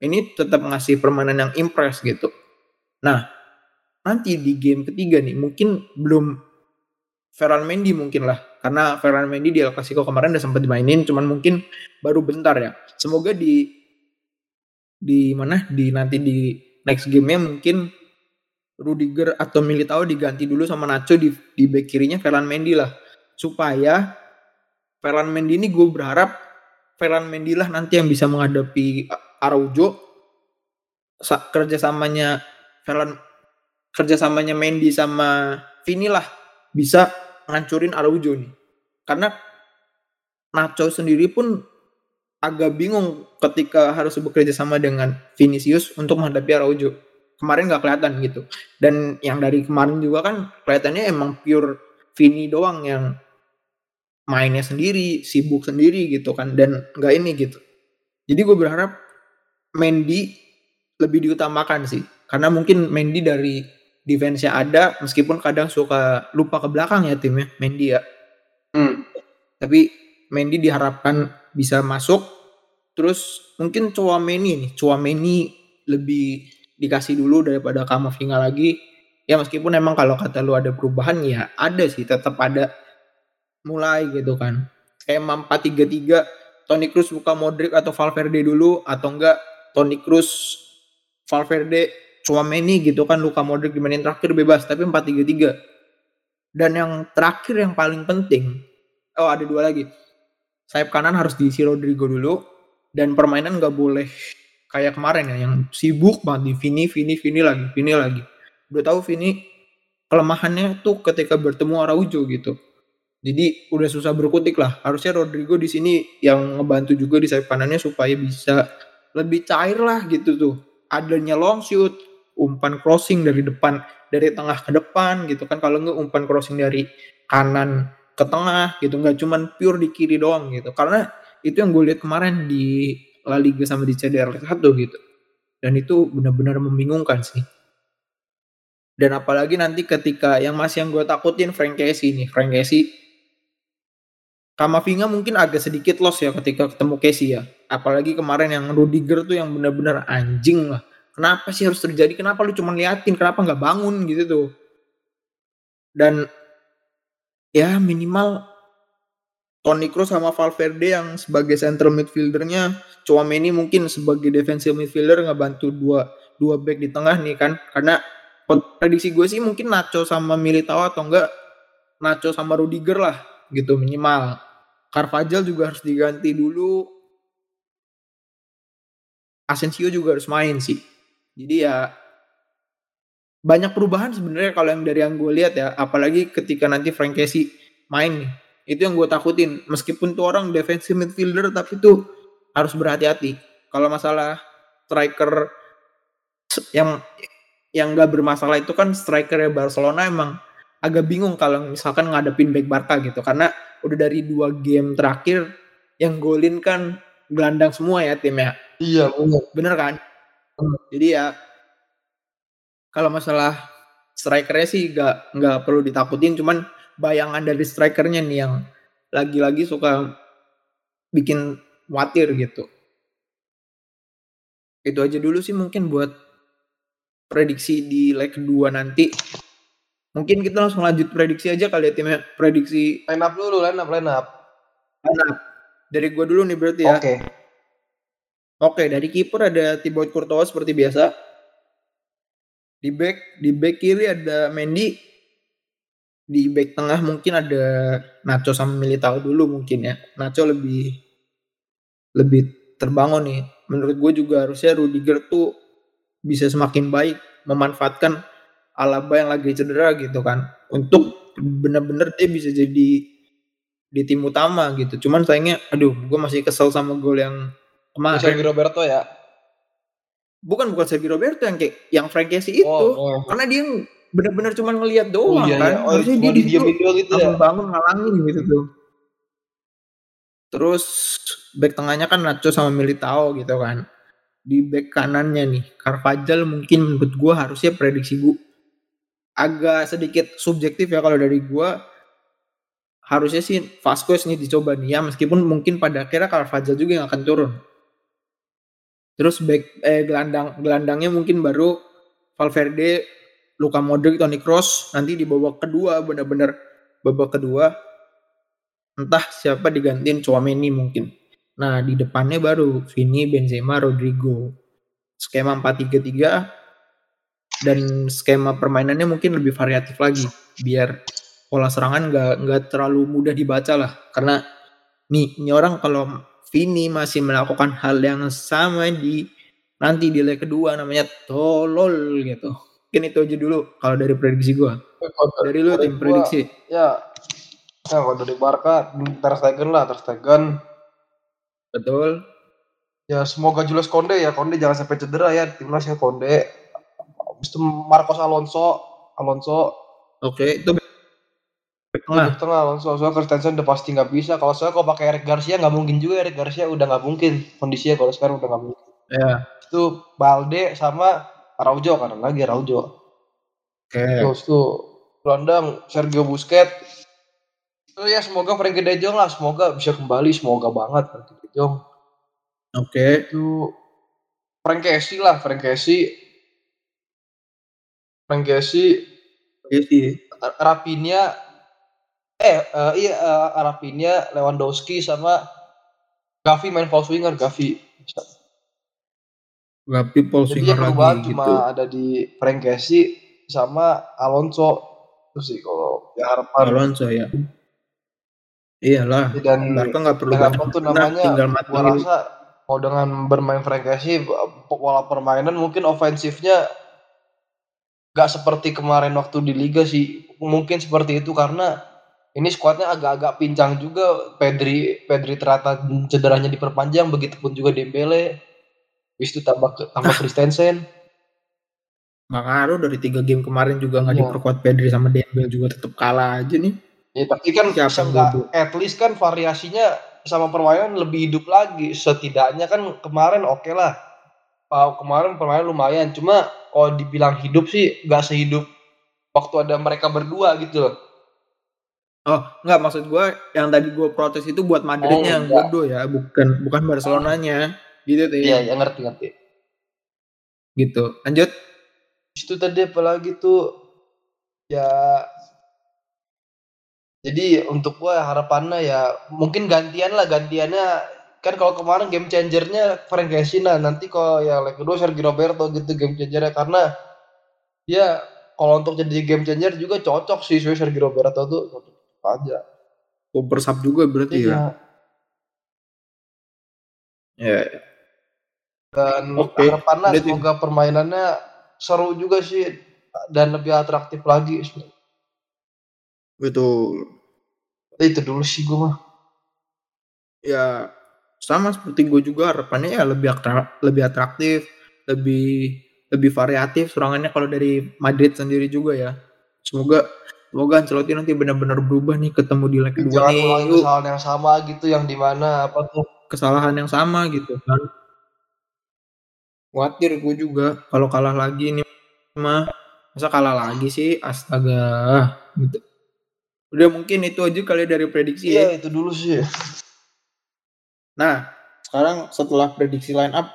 ini tetap ngasih permainan yang impress gitu. Nah, nanti di game ketiga nih mungkin belum Ferran Mendy mungkin lah karena Ferran Mendy di El Clasico kemarin udah sempat dimainin cuman mungkin baru bentar ya. Semoga di di mana di nanti di next game-nya mungkin Rudiger atau Militao diganti dulu sama Nacho di di back kirinya Ferran Mendy lah. Supaya Ferran Mendy ini gue berharap Ferran Mendy lah nanti yang bisa menghadapi Araujo. Sa- kerjasamanya Ferran kerjasamanya Mendy sama Vini lah bisa ngancurin Araujo nih. Karena Nacho sendiri pun agak bingung ketika harus bekerja sama dengan Vinicius untuk menghadapi Araujo kemarin nggak kelihatan gitu dan yang dari kemarin juga kan kelihatannya emang pure Vini doang yang mainnya sendiri, sibuk sendiri gitu kan dan nggak ini gitu. Jadi gue berharap Mendy lebih diutamakan sih karena mungkin Mendy dari defense-nya ada meskipun kadang suka lupa ke belakang ya timnya Mendy ya. Hmm. Tapi Mendy diharapkan bisa masuk terus mungkin Chouameni nih, Chouameni lebih dikasih dulu daripada Kamavinga lagi. Ya meskipun emang kalau kata lu ada perubahan ya ada sih tetap ada mulai gitu kan. Kayak 4-3-3 Toni Kroos buka Modric atau Valverde dulu atau enggak Toni Kroos Valverde Chouameni gitu kan Luka Modric dimainin terakhir bebas tapi 4-3-3. Dan yang terakhir yang paling penting oh ada dua lagi. sayap kanan harus diisi Rodrigo dulu dan permainan nggak boleh kayak kemarin ya yang sibuk banget di Vini, Vini, Vini lagi, Vini lagi. Udah tahu Vini kelemahannya tuh ketika bertemu Araujo gitu. Jadi udah susah berkutik lah. Harusnya Rodrigo di sini yang ngebantu juga di sayap kanannya supaya bisa lebih cair lah gitu tuh. Adanya long shoot, umpan crossing dari depan, dari tengah ke depan gitu kan. Kalau nggak umpan crossing dari kanan ke tengah gitu, nggak cuman pure di kiri doang gitu. Karena itu yang gue lihat kemarin di La Liga sama di CDR 1 gitu. Dan itu benar-benar membingungkan sih. Dan apalagi nanti ketika yang masih yang gue takutin Frank Casey nih. Frank Casey Kamavinga mungkin agak sedikit loss ya ketika ketemu Casey ya. Apalagi kemarin yang Rudiger tuh yang benar-benar anjing lah. Kenapa sih harus terjadi? Kenapa lu cuma liatin? Kenapa nggak bangun gitu tuh? Dan ya minimal Toni Kroos sama Valverde yang sebagai central midfieldernya, Chouameni mungkin sebagai defensive midfielder ngebantu dua dua back di tengah nih kan. Karena prediksi gue sih mungkin Nacho sama Militao atau enggak Nacho sama Rudiger lah gitu minimal. Carvajal juga harus diganti dulu. Asensio juga harus main sih. Jadi ya banyak perubahan sebenarnya kalau yang dari yang gue lihat ya, apalagi ketika nanti Frank Casey main nih. Itu yang gue takutin. Meskipun tuh orang defensive midfielder tapi tuh harus berhati-hati. Kalau masalah striker yang yang gak bermasalah itu kan strikernya Barcelona emang agak bingung kalau misalkan ngadepin back Barca gitu karena udah dari dua game terakhir yang golin kan gelandang semua ya timnya. Iya bener. Bener kan? Jadi ya kalau masalah strikernya sih nggak nggak perlu ditakutin, cuman bayangan dari strikernya nih yang lagi-lagi suka bikin khawatir gitu. Itu aja dulu sih mungkin buat prediksi di leg kedua nanti. Mungkin kita langsung lanjut prediksi aja kali ya timnya. Prediksi Line up dulu, line up, line up. line up. Dari gua dulu nih berarti ya. Oke. Oke, dari kiper ada Thibaut Courtois seperti biasa. Di back di back kiri ada Mendy. Di back tengah mungkin ada Nacho sama Militao dulu mungkin ya. Nacho lebih lebih terbangun nih. Menurut gue juga harusnya Rudiger tuh bisa semakin baik memanfaatkan Alaba yang lagi cedera gitu kan untuk bener-bener dia bisa jadi di tim utama gitu cuman sayangnya aduh gue masih kesel sama gol yang kemarin Sergio Roberto ya. bukan bukan Sergio Roberto yang kayak yang Frank Casey itu Oh, oh. karena dia bener-bener cuma ngelihat doang iya, kan? iya. Oh, harusnya cuma dia di doang gitu ya. bangun ngalangin gitu tuh. Terus back tengahnya kan Nacho sama Militao gitu kan. Di back kanannya nih Carvajal mungkin menurut gua harusnya prediksi gua agak sedikit subjektif ya kalau dari gua. Harusnya sih Vasquez nih dicoba nih ya meskipun mungkin pada akhirnya Carvajal juga yang akan turun. Terus back eh gelandang gelandangnya mungkin baru Valverde Luka Modric Toni Kroos nanti di babak kedua benar-benar babak kedua entah siapa digantiin Chouameni mungkin. Nah di depannya baru Vini Benzema Rodrigo. Skema 4-3-3 dan skema permainannya mungkin lebih variatif lagi biar pola serangan nggak nggak terlalu mudah dibaca lah. Karena nih ini orang kalau Vini masih melakukan hal yang sama di nanti di leg kedua namanya tolol gitu mungkin itu aja dulu kalau dari prediksi gua Kalau dari lu tim gua, prediksi Ya. Ya kalau dari Barca Ter Stegen lah, Ter Stegen. betul Ya semoga Julius Konde ya, Konde jangan sampai cedera ya timnas ya Konde. Habis itu Marcos Alonso, Alonso oke itu back tengah Nah. tengah Alonso, soalnya Christensen udah pasti nggak bisa. Kalau soalnya kalau pakai Eric Garcia nggak mungkin juga Eric Garcia udah nggak mungkin kondisinya kalau sekarang udah nggak mungkin. ya Itu Balde sama Araujo karena lagi Araujo. oke Terus tuh gelandang Sergio Busquets. Itu ya semoga Frankie De Jong lah, semoga bisa kembali, semoga banget Frankie De Jong. oke Itu Frank Casey lah, Frank Casey. Frank Casey, sih Rapinya, eh eh, iya eh, Rapinya, Lewandowski sama Gavi main false winger, Gavi. Gak people Jadi lagi cuma gitu ada di Frank Casey sama Alonso. Itu sih kalau ya harapan Alonso ya Iyalah. Dan Barca nggak perlu dan banyak apa tuh namanya? tinggal Gua matengin. rasa kalau dengan bermain Frank Casey pola permainan mungkin ofensifnya gak seperti kemarin waktu di liga sih. Mungkin seperti itu karena ini skuadnya agak-agak pincang juga. Pedri Pedri ternyata cederanya diperpanjang, begitupun juga Dembele. Habis itu tambah tambah Christensen. Nggak ngaruh dari tiga game kemarin juga nggak Iya. diperkuat Pedri sama Dembele juga tetap kalah aja nih. Ya, tapi kan Siapa at least kan variasinya sama permainan lebih hidup lagi. Setidaknya kan kemarin oke lah. Uh, kemarin permainan lumayan. Cuma kalau dibilang hidup sih nggak sehidup waktu ada mereka berdua gitu loh. Oh, nggak maksud gue yang tadi gue protes itu buat Madridnya Oh, yang enggak. bodoh ya, bukan bukan Barcelonanya. Gitu tuh. Iya, ya ngerti ngerti. Gitu. Lanjut. Itu tadi apalagi tuh ya jadi untuk gua harapannya ya mungkin gantian lah gantiannya kan kalau kemarin game changernya Frank Casey nah nanti kalau ya leg kedua Sergio Roberto gitu game changernya karena ya kalau untuk jadi game changer juga cocok sih Sergio Roberto tuh cocok aja Super sub juga berarti ya. iya Ya. Dan Oke, harapannya semoga permainannya seru juga sih dan lebih atraktif lagi Betul. itu dulu sih gua mah Ya sama seperti gue juga harapannya ya lebih atrak- lebih atraktif, lebih lebih variatif serangannya kalau dari Madrid sendiri juga ya. Semoga semoga Ancelotti nanti benar-benar berubah nih ketemu di leg kedua jangan ulangi kesalahan yang sama gitu yang di mana apa tuh kesalahan yang sama gitu kan. Khawatir gue juga. Kalau kalah lagi nih mah masa kalah lagi sih? Astaga. Gitu. Udah mungkin itu aja kali dari prediksi ya. iya itu dulu sih Nah, sekarang setelah prediksi line up,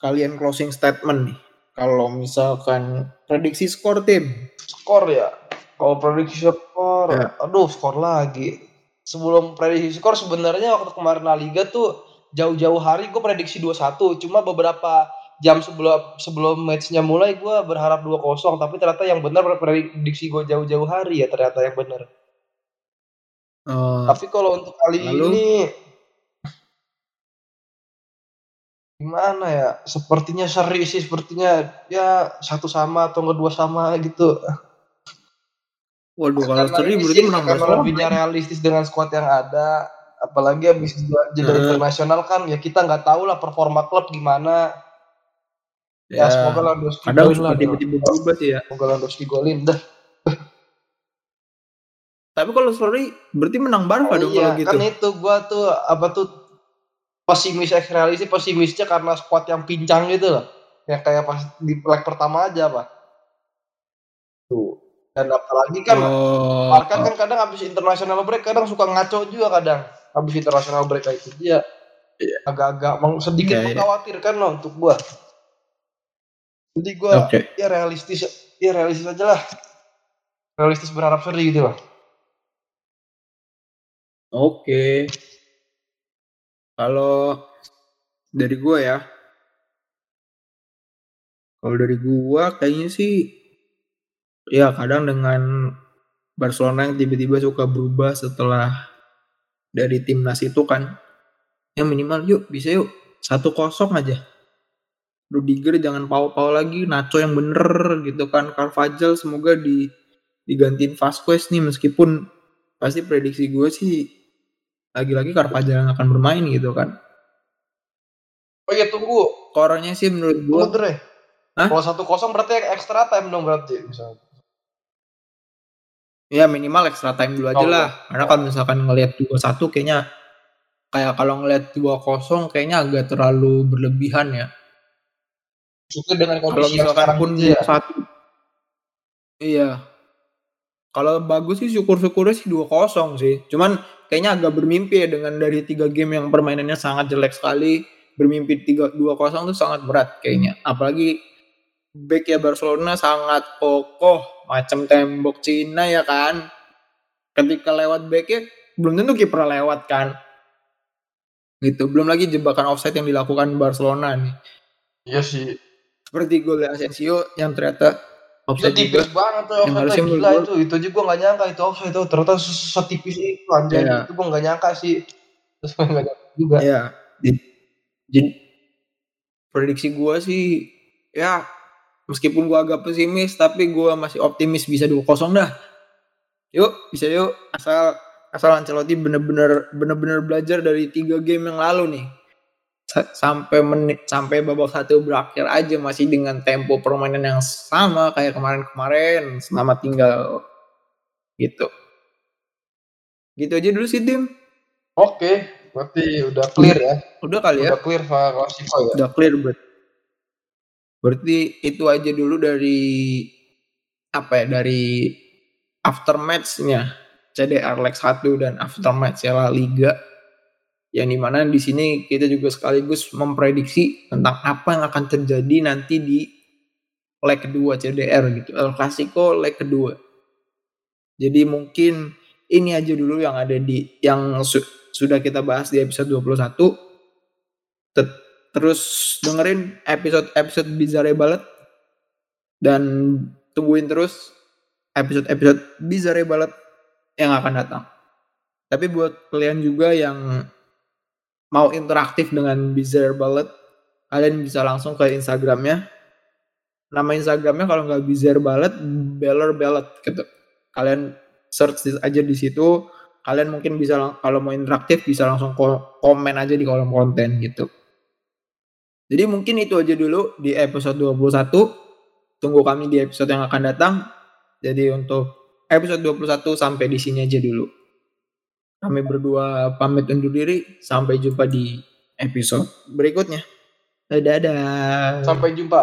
kalian closing statement nih. Kalau misalkan prediksi skor tim, skor ya? Kalau prediksi skor Ya. aduh skor lagi. Sebelum prediksi skor sebenarnya waktu kemarin La Liga tuh jauh-jauh hari gue prediksi 2-1 cuma beberapa jam sebelum sebelum matchnya mulai gue berharap 2-0 tapi ternyata yang benar prediksi gue jauh-jauh hari ya ternyata yang benar eh, tapi kalau untuk kali Lalu? ini gimana ya sepertinya seri sih sepertinya ya satu sama atau enggak dua sama gitu waduh kalau seri berarti menang Barcelona. lebihnya realistis dengan squad yang ada apalagi habis jeda Hmm. internasional kan ya kita nggak tahu lah performa klub gimana ya, Ya, semoga Lewandowski kadang golin lah tiba-tiba berubah sih ya. semoga Lewandowski golin dah. Tapi kalau seri berarti menang Barca dong iya kalau gitu. kan itu gua tuh apa tuh pesimis realistis pesimisnya karena squad yang pincang gitu loh. Yang kayak pas di leg pertama aja pak. Tuh. Dan apalagi kan oh, Barca kan kadang habis international break kadang suka ngaco juga kadang. Habis international break kayak itu dia. Agak-agak meng- sedikit Iya, iya. mengkhawatirkan loh untuk gua jadi gua Oke. ya realistis ya realistis aja lah realistis berharap seri gitu lah Oke. Kalau dari gua ya. Kalau dari gua kayaknya sih ya kadang dengan Barcelona yang tiba-tiba suka berubah setelah dari timnas itu kan. Ya minimal yuk bisa yuk satu kosong aja. Rudiger jangan pau-pau lagi, Nacho yang bener gitu kan. Carvajal semoga di digantiin Vasquez nih meskipun pasti prediksi gue sih lagi-lagi Carvajal yang akan bermain gitu kan. oh iya tunggu Skornya sih menurut gue tunggu deh Hah? kalau satu kosong berarti extra time dong berarti misalnya ya minimal extra time dulu aja Oh, lah. Karena kalau misalkan ngelihat 2-1 kayaknya kayak kalau ngelihat 2-0 kayaknya agak terlalu berlebihan ya. Itu dengan Kalau kondisi yang sekarang pun ya 2-1 Iya. Kalau bagus sih syukur-syukurnya sih 2-0 sih. Cuman kayaknya agak bermimpi ya dengan dari tiga game yang permainannya sangat jelek sekali. Bermimpi 3 2-0 tuh sangat berat kayaknya. Apalagi back ya Barcelona sangat kokoh macam tembok Cina ya kan. Ketika lewat backnya belum tentu kiper lewat kan. Gitu. Belum lagi jebakan offside yang dilakukan Barcelona nih iya sih seperti gol Asensio yang ternyata offside itu tipis juga. banget tuh yang harusnya gila itu. Itu aja gue nggak nyangka itu offside itu ternyata se- setipis itu anjay. Iya. itu gue nggak nyangka sih. Terus gue nggak nyangka juga. Ya di- jadi prediksi gue sih ya meskipun gue agak pesimis tapi gue masih optimis bisa 2-0 dah. Yuk bisa yuk. Asal asal Ancelotti bener-bener bener-bener belajar dari tiga game yang lalu nih sampai menit sampai babak satu berakhir aja masih dengan tempo permainan yang sama kayak kemarin-kemarin. Selama tinggal. Gitu. Gitu aja dulu sih tim oke berarti udah clear ya? Udah kali ya? Udah clear Klasiko ya? Udah clear berarti berarti itu aja dulu dari apa ya dari aftermatch-nya CDR Leg 1 dan aftermatch La Liga yang di mana di sini kita juga sekaligus memprediksi tentang apa yang akan terjadi nanti di leg kedua CDR gitu. El Clasico leg kedua. Jadi mungkin ini aja dulu yang ada di yang su- sudah kita bahas di episode 21 Tet- terus dengerin episode-episode Bizarre Ballet dan tungguin terus episode-episode Bizarre Ballet yang akan datang. Tapi buat kalian juga yang mau interaktif dengan Bizarre Ballet, kalian bisa langsung ke Instagramnya. Nama Instagramnya kalau nggak Bizarre Ballet, Beller Ballet gitu. Kalian search aja di situ. Kalian mungkin bisa kalau mau interaktif bisa langsung ko- komen aja di kolom konten gitu. Jadi mungkin itu aja dulu di episode 21. Tunggu kami di episode yang akan datang. Jadi untuk episode 21 sampai di sini aja dulu. Kami berdua pamit undur diri. Sampai jumpa di episode berikutnya. Dadah. sampai jumpa